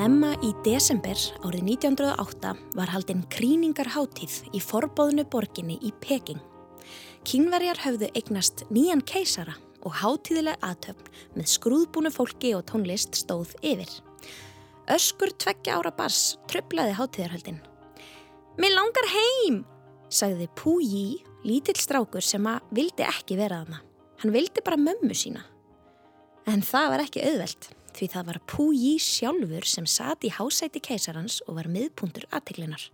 Snemma í desember árið 1908 var haldinn kríningarháttíð í forbóðnu borginni í Peking. Kínverjar höfðu eignast nýjan keisara og háttíðileg aðtöfn með skrúðbúnu fólki og tónlist stóð yfir. Öskur tveggja ára bars tröflaði háttíðarhöldin. Mér langar heim, sagði Pú Jí, lítill strákur sem að vildi ekki vera þarna. Hann vildi bara mömmu sína. En það var ekki auðvelt því það var Púji sjálfur sem sati í hásæti keisarans og var miðpuntur aðtiklinar.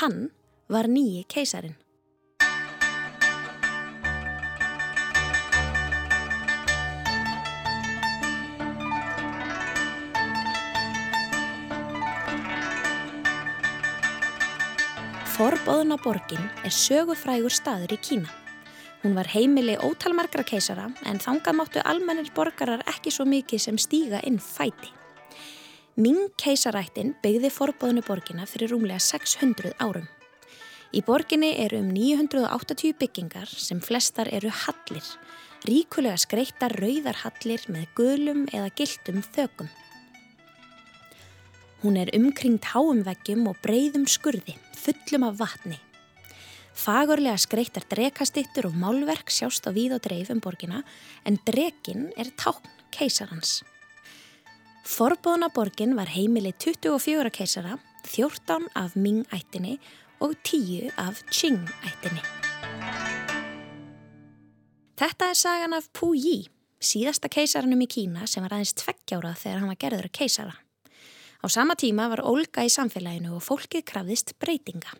Hann var nýji keisarin. Forbóðuna borgin er sögufrægur staður í Kína. Hún var heimili ótalmarkra keisara en þangað máttu almennir borgarar ekki svo mikið sem stíga inn fæti. Ming keisarættin byggði forbóðinu borgina fyrir rúmlega 600 árum. Í borginni eru um 980 byggingar sem flestar eru hallir, ríkulega skreittar rauðar hallir með gulum eða gildum þökum. Hún er umkringt háumveggjum og breyðum skurði, fullum af vatni. Fagurlega skreittar drekastittur og málverk sjást á víð og dreif um borgina en drekin er tákn keisarans. Forbóðna borgin var heimili 24 keisara, 14 af Ming-ættinni og 10 af Qing-ættinni. Þetta er sagan af Pu Yi, síðasta keisaranum í Kína sem var aðeins tveggjárað þegar hann var gerður keisara. Á sama tíma var Olga í samfélaginu og fólkið krafðist breytinga.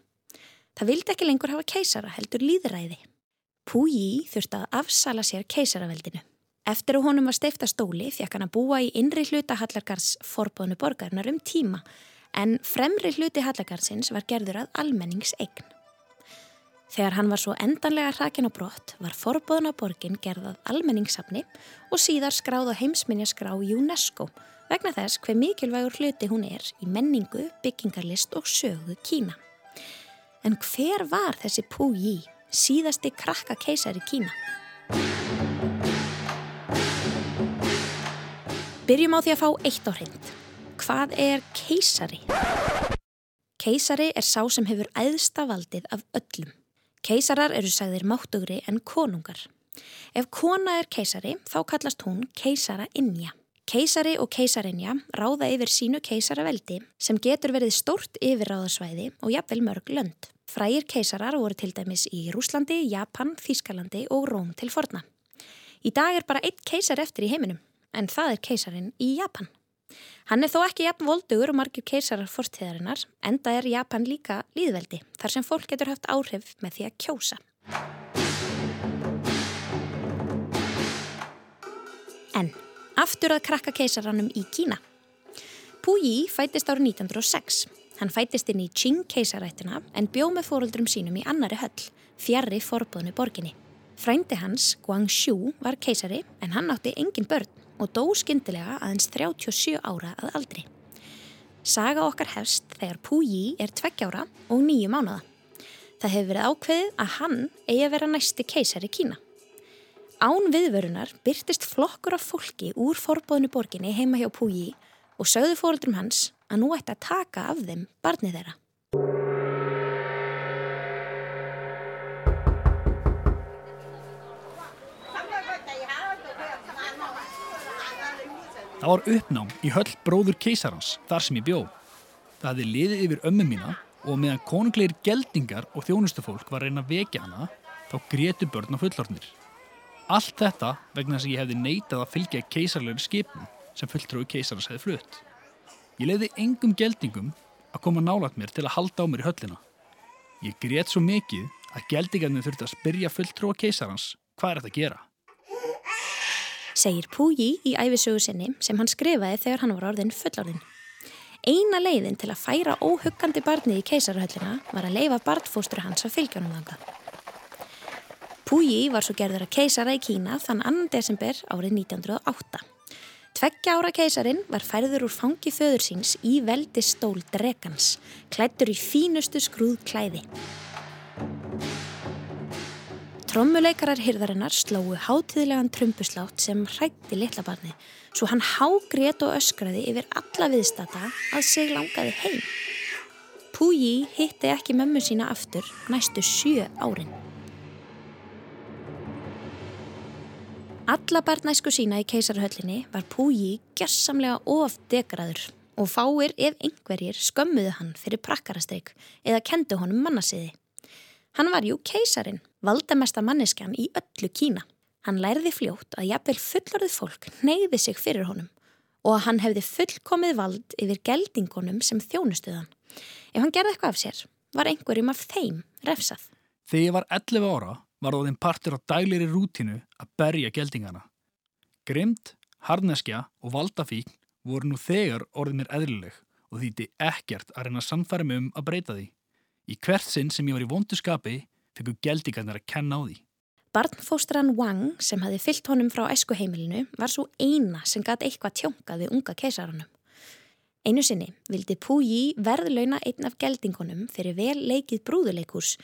Það vildi ekki lengur hafa keisara heldur líðræði. Púi þurfti að afsala sér keisaraveldinu. Eftir að honum var steifta stóli fekk hann að búa í innri hluta Hallargarðs forbóðnu borgarinnar um tíma en fremri hluti Hallargarðsins var gerður að almenningsegn. Þegar hann var svo endanlega hrakin á brott var forbóðna borgin gerðað almenningssafni og síðar skráð á heimsminjaskrá UNESCO vegna þess hver mikilvægur hluti hún er í menningu, byggingarlist og sögu Kína. En hver var þessi Pu Yi, síðasti krakka keisari Kína? Byrjum á því að fá eitt á hreint. Hvað er keisari? Keisari er sá sem hefur æðsta valdið af öllum. Keisarar eru sagðir máttugri en konungar. Ef kona er keisari þá kallast hún keisara innja. Keisari og keisarinja ráða yfir sínu keisaraveldi sem getur verið stórt yfirráðasvæði og jafnvel mörg lönd. Frægir keisarar voru til dæmis í Rúslandi, Japan, Þískalandi og Róm til forna. Í dag er bara eitt keisar eftir í heiminum, en það er keisarin í Japan. Hann er þó ekki jafn voldugur og margir keisarar fortíðarinnar, enda er Japan líka líðveldi, þar sem fólk getur haft áhrif með því að kjósa. En Aftur að krakka keisarannum í Kína. Pu Yi fætist árið 1906. Hann fætist inn í Qing keisarættina en bjóð með fóruldrum sínum í annari höll, fjarrri forbúðinu borginni. Frændi hans, Guang Xu, var keisari en hann átti engin börn og dó skindilega aðeins 37 ára að aldri. Saga okkar hefst þegar Pu Yi er tveggjára og nýju mánuða. Það hefur verið ákveðið að hann eigi að vera næsti keisari Kína. Án viðverunar byrtist flokkur af fólki úr forbóðinu borginni heima hjá Púji og sögðu fóröldrum hans að nú ætti að taka af þeim barnið þeirra. Það var uppnám í höll bróður keisarans þar sem ég bjó. Það hefði liðið yfir ömmu mína og meðan konungleir geldingar og þjónustufólk var reyna að vekja hana þá grétu börn á fullornir. Allt þetta vegna þess að ég hefði neitað að fylgja keisarleiri skipum sem fulltrúi keisarans hefði flutt. Ég leiði engum geldingum að koma nálat mér til að halda á mér í höllina. Ég grétt svo mikið að geldingarnir þurfti að spyrja fulltrúa keisarans hvað er þetta að gera. Segir Púji í æfisögu sinni sem hann skrifaði þegar hann var orðin fullorðin. Eina leiðin til að færa óhuggandi barnið í keisarhöllina var að leifa barnfóstur hans að fylgja hann um þanga. Puyi var svo gerður að keisara í Kína þann 2. desember árið 1908. Tveggja ára keisarin var færður úr fangi föður síns í veldi stól dregans, klættur í fínustu skrúð klæði. Trommuleikarar hyrðarinnar slóu hátíðlegan trumpuslátt sem hrætti litla barni svo hann hágrét og öskraði yfir alla viðstata að sig langaði heim. Púji hitti ekki mömmu sína aftur næstu sjö árin. Alla barnæsku sína í keisarhöllinni var Púji gjössamlega of degraður og fáir ef einhverjir skömmuðu hann fyrir prakkarastryk eða kendu honum mannasiði. Hann var jú keisarin, valdamesta manneskjan í öllu Kína. Hann lærði fljótt að jafnvel fullorðið fólk neyði sig fyrir honum og að hann hefði fullkomið vald yfir geldingunum sem þjónustuðan. Ef hann gerði eitthvað af sér, var einhverjum af þeim refsað. Þegar ég var 11 ára var það þeim partur á dælir í rútinu að berja geldingana. Grimd, harneskja og valdafíkn voru nú þegar orðið mér eðlileg og þýtti ekkert að reyna mig um að breyta því. Í hvert sinn sem ég var í vondu skapi fekku geldingarnir að kenna á því. Barnfóstran Wang sem hafi fyllt honum frá æskuheimilinu var svo eina sem gæti eitthvað tjónkað við unga keisaranum. Einu sinni vildi Puyi verðlauna einn af geldingunum fyrir vel leikið brúðuleikurs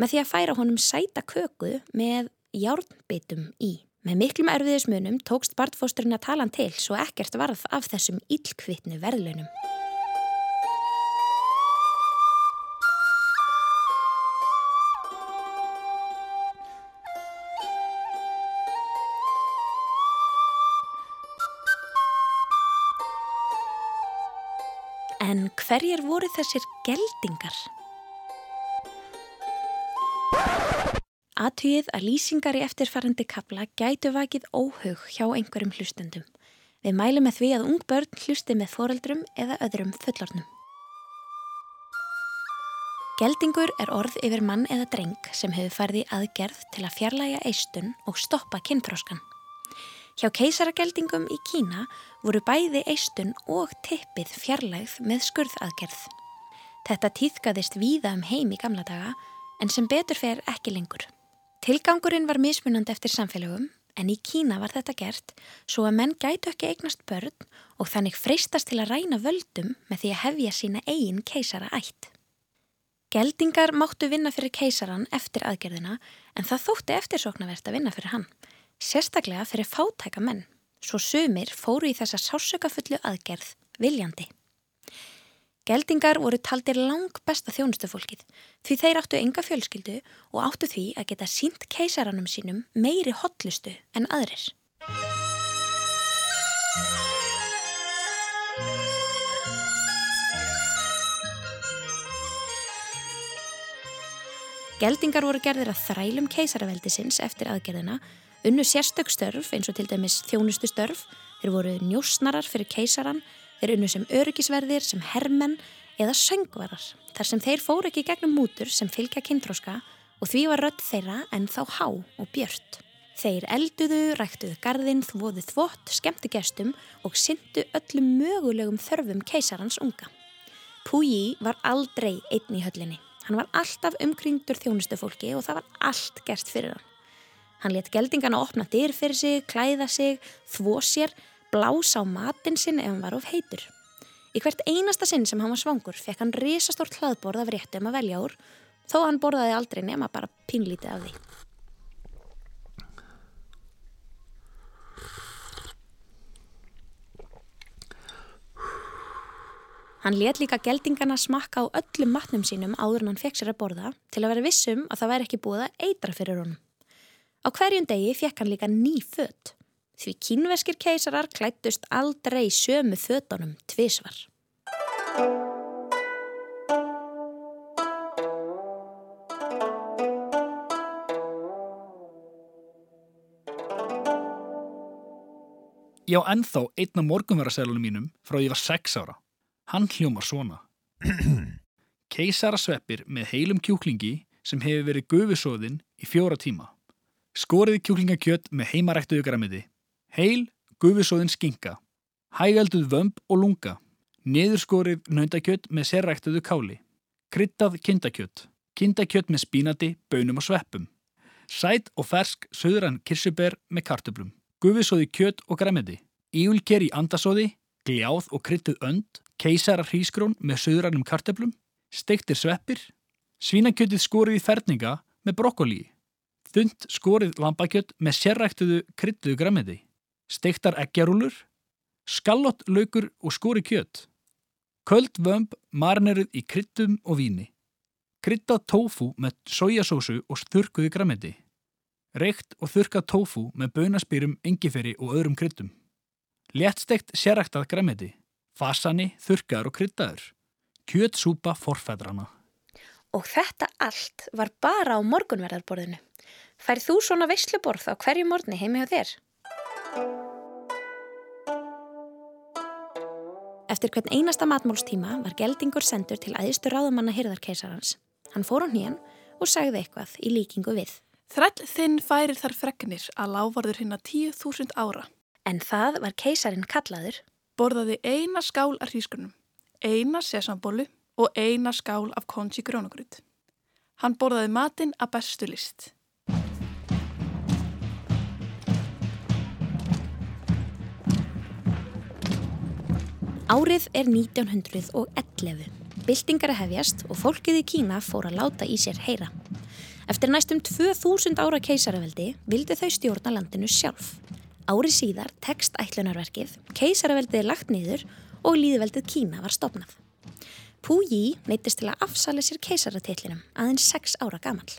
með því að færa honum sæta köku með járnbitum í. Með miklum erfiðismunum tókst barnfósturinn að tala hann til svo ekkert varð af þessum ílkvittnu verðlaunum. En hverjir voru þessir geldingar? Atugið að lýsingar í eftirfærandi kapla gætu vakið óhug hjá einhverjum hlustendum. Við mælum með því að ung börn hlusti með foreldrum eða öðrum fullornum. Geldingur er orð yfir mann eða dreng sem hefur farið í aðgerð til að fjarlæga eistun og stoppa kynþróskan. Hjá keisarageldingum í Kína voru bæði eistun og tippið fjarlægð með skurðaðgerð. Þetta týðkaðist víða um heim í gamla daga en sem betur fer ekki lengur. Tilgangurinn var mismunandi eftir samfélögum en í Kína var þetta gert svo að menn gætu ekki eignast börn og þannig freistast til að ræna völdum með því að hefja sína eigin keisara ætt. Geldingar máttu vinna fyrir keisaran eftir aðgerðina en það þótti eftirsoknavert að vinna fyrir hann, sérstaklega fyrir fátæka menn, svo sumir fóru í þessa sásökafullu aðgerð viljandi. Geldingar voru taldir lang besta þjónustufólkið því þeir áttu enga fjölskyldu og áttu því að geta sínt keisaranum sínum meiri hotlustu en aðrir. Geldingar voru gerðir að þrælum keisaraveldisins eftir aðgerðina, unnu sérstök störf eins og til dæmis þjónustu störf, þeir voru njósnarar fyrir keisaran, þeir unnu sem öryggisverðir, sem hermenn eða söngvarar, þar sem þeir fóru ekki gegnum mútur sem fylgja kynþróska og því var rödd þeirra en þá há og björt. Þeir elduðu, ræktuðu gardinn, þvoðu þvott, skemmtu gestum og syndu öllum mögulegum þörfum keisarans unga. Puyi var aldrei einn í höllinni. Hann var alltaf umkringdur þjónustufólki og það var allt gert fyrir hann. Hann let geldingana opna dyr fyrir sig, klæða sig, þvó sér, blása á matinn sinn ef hann var of heitur. Í hvert einasta sinn sem hann var svangur fekk hann risastórt hlaðborð af réttum að velja úr þó hann borðaði aldrei nema bara pinlítið af því. Hann let líka geldingana smakka á öllum matnum sínum áður en hann fekk sér að borða til að vera vissum að það væri ekki búið að eitra fyrir honum. Á hverjum degi fekk hann líka ný fött því kínveskir keisarar klættust aldrei sömu fötunum tvísvar. Ég á ennþá einn af morgunverðarselunum mínum frá ég var sex ára. Hann hljómar svona. Keisarasveppir með heilum kjúklingi sem hefur verið gufusóðinn í fjóra tíma. Skoriði kjúklingakjött með heimaræktuðu græmiði. Heil, gufusóðinn skinka. Hægalduð vömb og lunga. Niðurskorið nöndakjött með sérræktuðu káli. Kryttað kindakjött. Kindakjött með spínati, bönum og sveppum. Sæt og fersk söðran kirsuber með kartublum. Gufusóði kjött og græmiði. Íulker í andasóði, gljáð og kryttuð önd keisara hrísgrón með söðrænum karteplum, steiktir sveppir, svínakjötið skorið í ferninga með brokkoli, þund skorið lambakjött með sérræktuðu kryttuðu græmiti, steiktar eggjarúlur, skallott, laukur og skori kjött, köld vömb marineruð í kryttum og víni, kryttað tófu með sojasósu og þurkuðu græmiti, reykt og þurkað tófu með bönaspýrum, engiferi og öðrum kryttum, léttsteikt sérræktað græmiti, fasani, þurkaður og kryttaður, kjötsúpa forfædrana. Og þetta allt var bara á morgunverðarborðinu. Færð þú svona veisluborð á hverju morgni heimi á þér? Eftir hvern einasta matmálstíma var geldingur sendur til æðistu ráðumanna hyrðarkeisarans. Hann fór á nýjan og sagði eitthvað í líkingu við. Þræll þinn færir þar fregnir að lávarður hinn að tíu þúsund ára. En það var keisarin kallaður. Borðaði eina skál af hrískunum, eina sesambólu og eina skál af konchi grónagrut. Hann borðaði matinn að bestu list. Árið er 1911. Byltingar er hefjast og fólkið í Kína fór að láta í sér heyra. Eftir næstum 2000 ára keisaraveldi vildi þau stjórna landinu sjálf. Árið síðar tekst ætlunarverkið, keisaraveldið er lagt niður og líðveldið Kína var stopnað. Pú Yi neytist til að afsala sér keisaratillinum aðeins 6 ára gamal.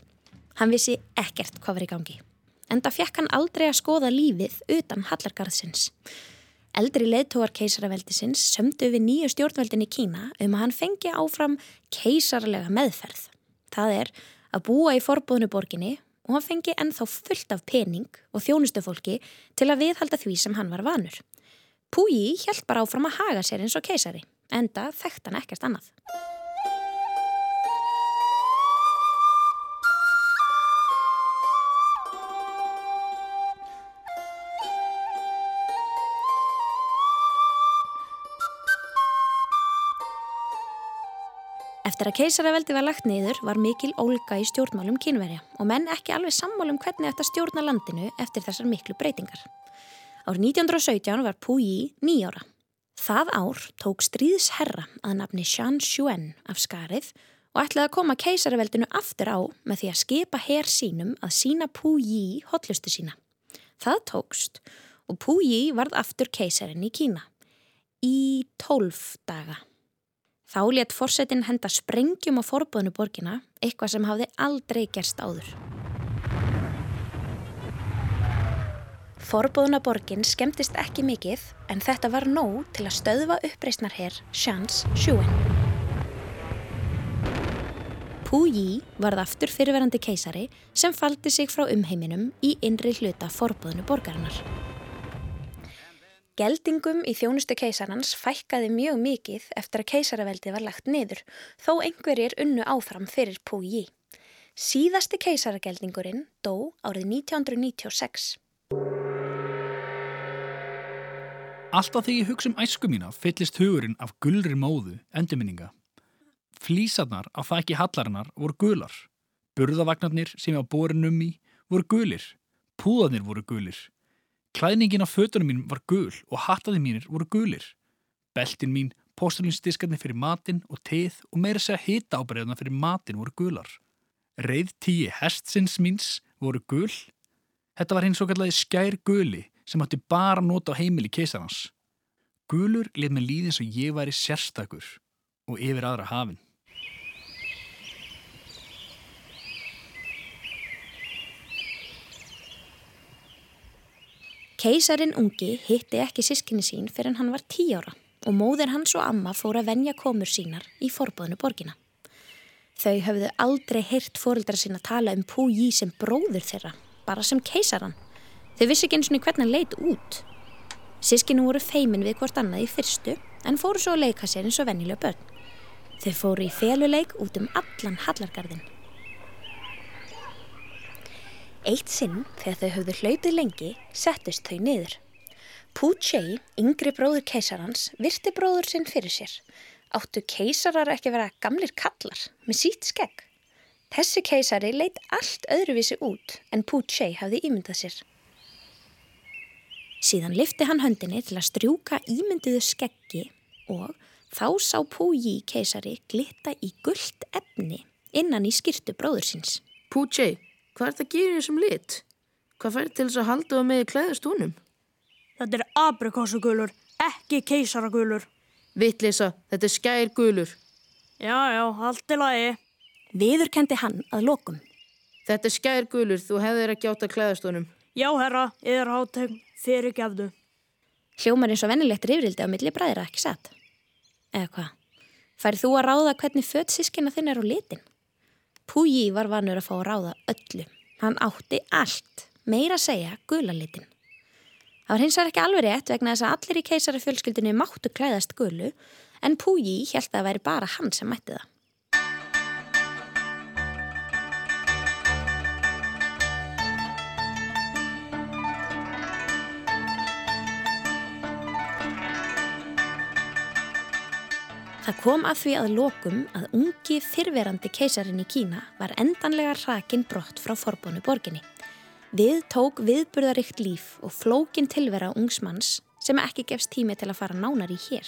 Hann vissi ekkert hvað var í gangi. Enda fekk hann aldrei að skoða lífið utan Hallargarðsins. Eldri leðtógar keisaraveldisins sömdu við nýju stjórnveldin í Kína um að hann fengi áfram keisarlega meðferð. Það er að búa í forbúðnu borginni og hann fengi ennþá fullt af pening og þjónustufólki til að viðhalda því sem hann var vanur. Pú Yi hjælt bara áfram að haga sér eins og keisari enda þekkt hann ekkert annað. Eftir að keisaraveldi var lagt niður var mikil ólga í stjórnmálum kynverja og menn ekki alveg sammálum hvernig þetta stjórna landinu eftir þessar miklu breytingar. Árið 1917 var Pú Yi nýjára Það ár tók stríðsherra að nafni Shan Shuen af skarið og ætlaði að koma keisaraveldinu aftur á með því að skipa herr sínum að sína Pú Yi hotlustu sína. Það tókst og Pú Yi varð aftur keisarin í Kína. Í tólf daga. Þá létt fórsetin henda sprengjum á forbúðinu borgina, eitthvað sem hafði aldrei gerst áður. Forbúðunaborgin skemmtist ekki mikið en þetta var nóg til að stöðva uppreysnarherr Shans Shuen. Pu Yi varð aftur fyrirverandi keisari sem faldi sig frá umheiminum í innri hluta forbúðunu borgarinnar. Geldingum í þjónustu keisarans fækkaði mjög mikið eftir að keisaraveldi var lagt niður þó einhverjir unnu áfram fyrir Pu Yi. Síðasti keisarageldingurinn dó árið 1996. Alltaf þegar ég hugsa um æsku mína fyllist hugurinn af gullri móðu endurminninga. Flísarnar á þakki hallarinnar voru gular. Burðavagnarnir sem ég á borinum í voru gulir. Púðarnir voru gulir. Klæðningin á fötunum mín var gul og hattaði mínir voru gulir. Beltin mín, postulinsdiskarnir fyrir matin og teið og meira segja hita ábreyðuna fyrir matin voru gular. Reið tíi hestsins míns voru gul. Þetta var hins svo kallaði skær guli sem átti bara nota á heimili keisarans. Gulur lið með líðin svo ég væri sérstakur og yfir aðra hafinn. Keisarin ungi hitti ekki sískinni sín fyrir hann var tí ára og móðir hans og amma fór að venja komur sínar í forbóðinu borgina. Þau höfðu aldrei heyrt fórildra sína tala um Pú Jí sem bróður þeirra, bara sem keisaran. Þau vissi ekki eins og hvernig hann leit út. Sískinu voru feimin við hvort annað í fyrstu en fóru svo að leika sér eins og vennilega börn. Þau fóru í feluleik út um allan hallargarðin. Eitt sinn þegar þau höfðu hlaupið lengi settust þau niður. Pú Tjei, yngri bróður keisarans, virti bróður sinn fyrir sér. Áttu keisarar ekki vera gamlir kallar með sítt skegg. Þessi keisari leitt allt öðruvísi út en Pú Tjei hafði ímyndað sér. Síðan lifti hann höndinni til að strjúka ímyndiðu skeggi og þá sá Púji keisari glitta í gullt efni innan í skirtu bróður síns. Pújei, Hvað er þetta að gera í þessum lit? Hvað fær til þess að halda það með klæðast honum? Þetta er aprikosugulur, ekki keisaragulur. Vittlisa, þetta er skær gulur. Já, já, allt í lagi. Viðurkendi hann að lokum. Þetta er skær gulur, þú hefðir ekki að klæðast honum. Já, herra, yður hátegn, fyrir gefðu. Hljómar eins og vennilegt rifrildi á milli bræðra, ekki satt? Eða hvað? Færið þú að ráða hvernig fött sískina þinn er á litin? Púji var vanur að fá að ráða öllu. Hann átti allt, meira að segja gula litin. Það var hins vegar ekki alveg rétt vegna þess að allir í keisari fjölskyldinu máttu klæðast gulu en Púji held að það væri bara hann sem mætti það. Það kom að því að lokum að ungi fyrverandi keisarin í Kína var endanlega rakin brott frá forbónu borginni. Við tók viðburðaríkt líf og flókin tilvera ungsmanns sem ekki gefst tími til að fara nánar í hér.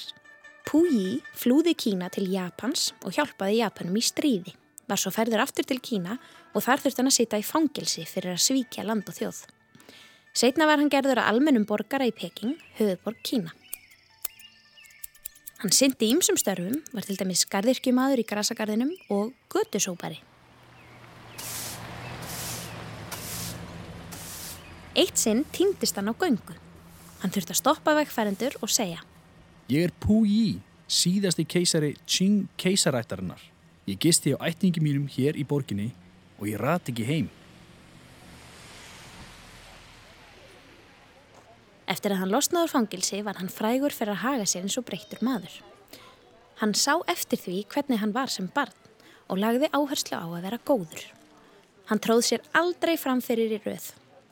Puyi flúði Kína til Japans og hjálpaði Japanum í stríði. Var svo ferður aftur til Kína og þar þurfti hann að sita í fangilsi fyrir að svíkja land og þjóð. Setna var hann gerður að almennum borgara í Peking, höfuborg Kína. Hann syndi ímsum störfum, var til dæmis gardirkjumadur í grasagarðinum og götusópari. Eitt sinn týndist hann á göngu. Hann þurfti að stoppa vegfærendur og segja Ég er Pu Yi, síðasti keisari Qing keisarættarinnar. Ég gisti á ætningi mínum hér í borginni og ég rati ekki heim. Eftir að hann losnaður fangilsi var hann frægur fyrir að haga sér eins og breyttur maður. Hann sá eftir því hvernig hann var sem barn og lagði áherslu á að vera góður. Hann tróð sér aldrei fram fyrir í rauð.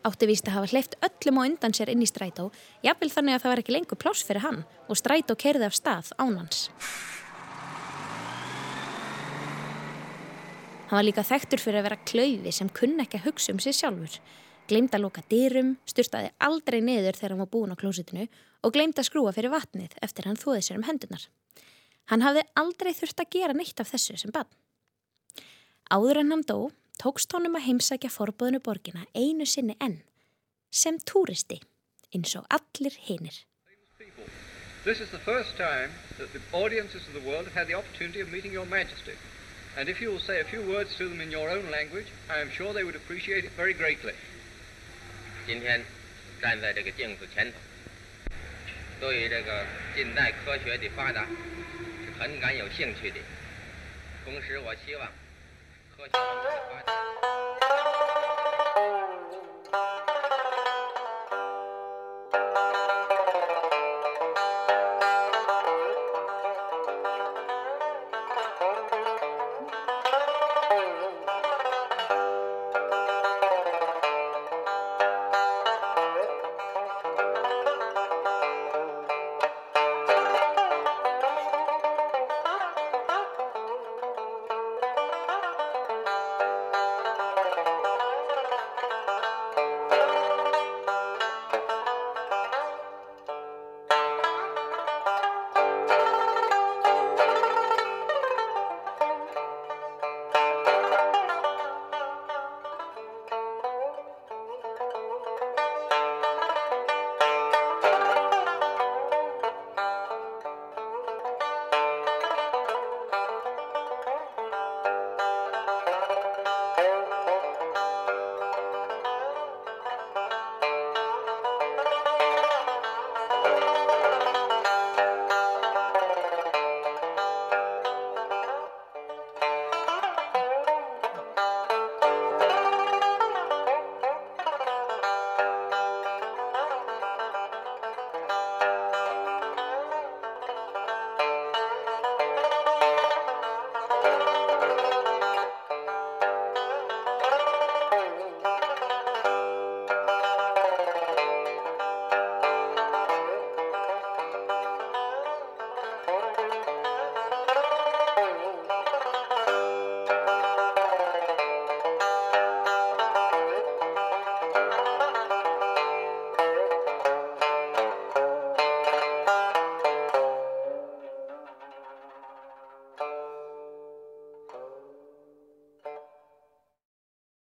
Átti víst að hafa hleyft öllum og undan sér inn í strætó, jafnvel þannig að það var ekki lengur pláss fyrir hann og strætó kerði af stað ánans. Hann var líka þekktur fyrir að vera klauði sem kunn ekki að hugsa um sér sjálfur. Gleimt að loka dyrum, styrstaði aldrei niður þegar hann var búin á klósitinu og gleimt að skrúa fyrir vatnið eftir hann þóði sér um hendunar. Hann hafði aldrei þurft að gera neitt af þessu sem bann. Áður en hann dó, tókst honum að heimsækja forbóðinu borgina einu sinni enn, sem túristi, eins og allir hinnir. This is the first time that the audiences of the world have had the opportunity of meeting your majesty. And if you will say a few words to them in your own language, I am sure they would appreciate it very greatly. 今天站在这个镜子前头，对于这个近代科学的发达是很感有兴趣的。同时，我希望科学文明的发展。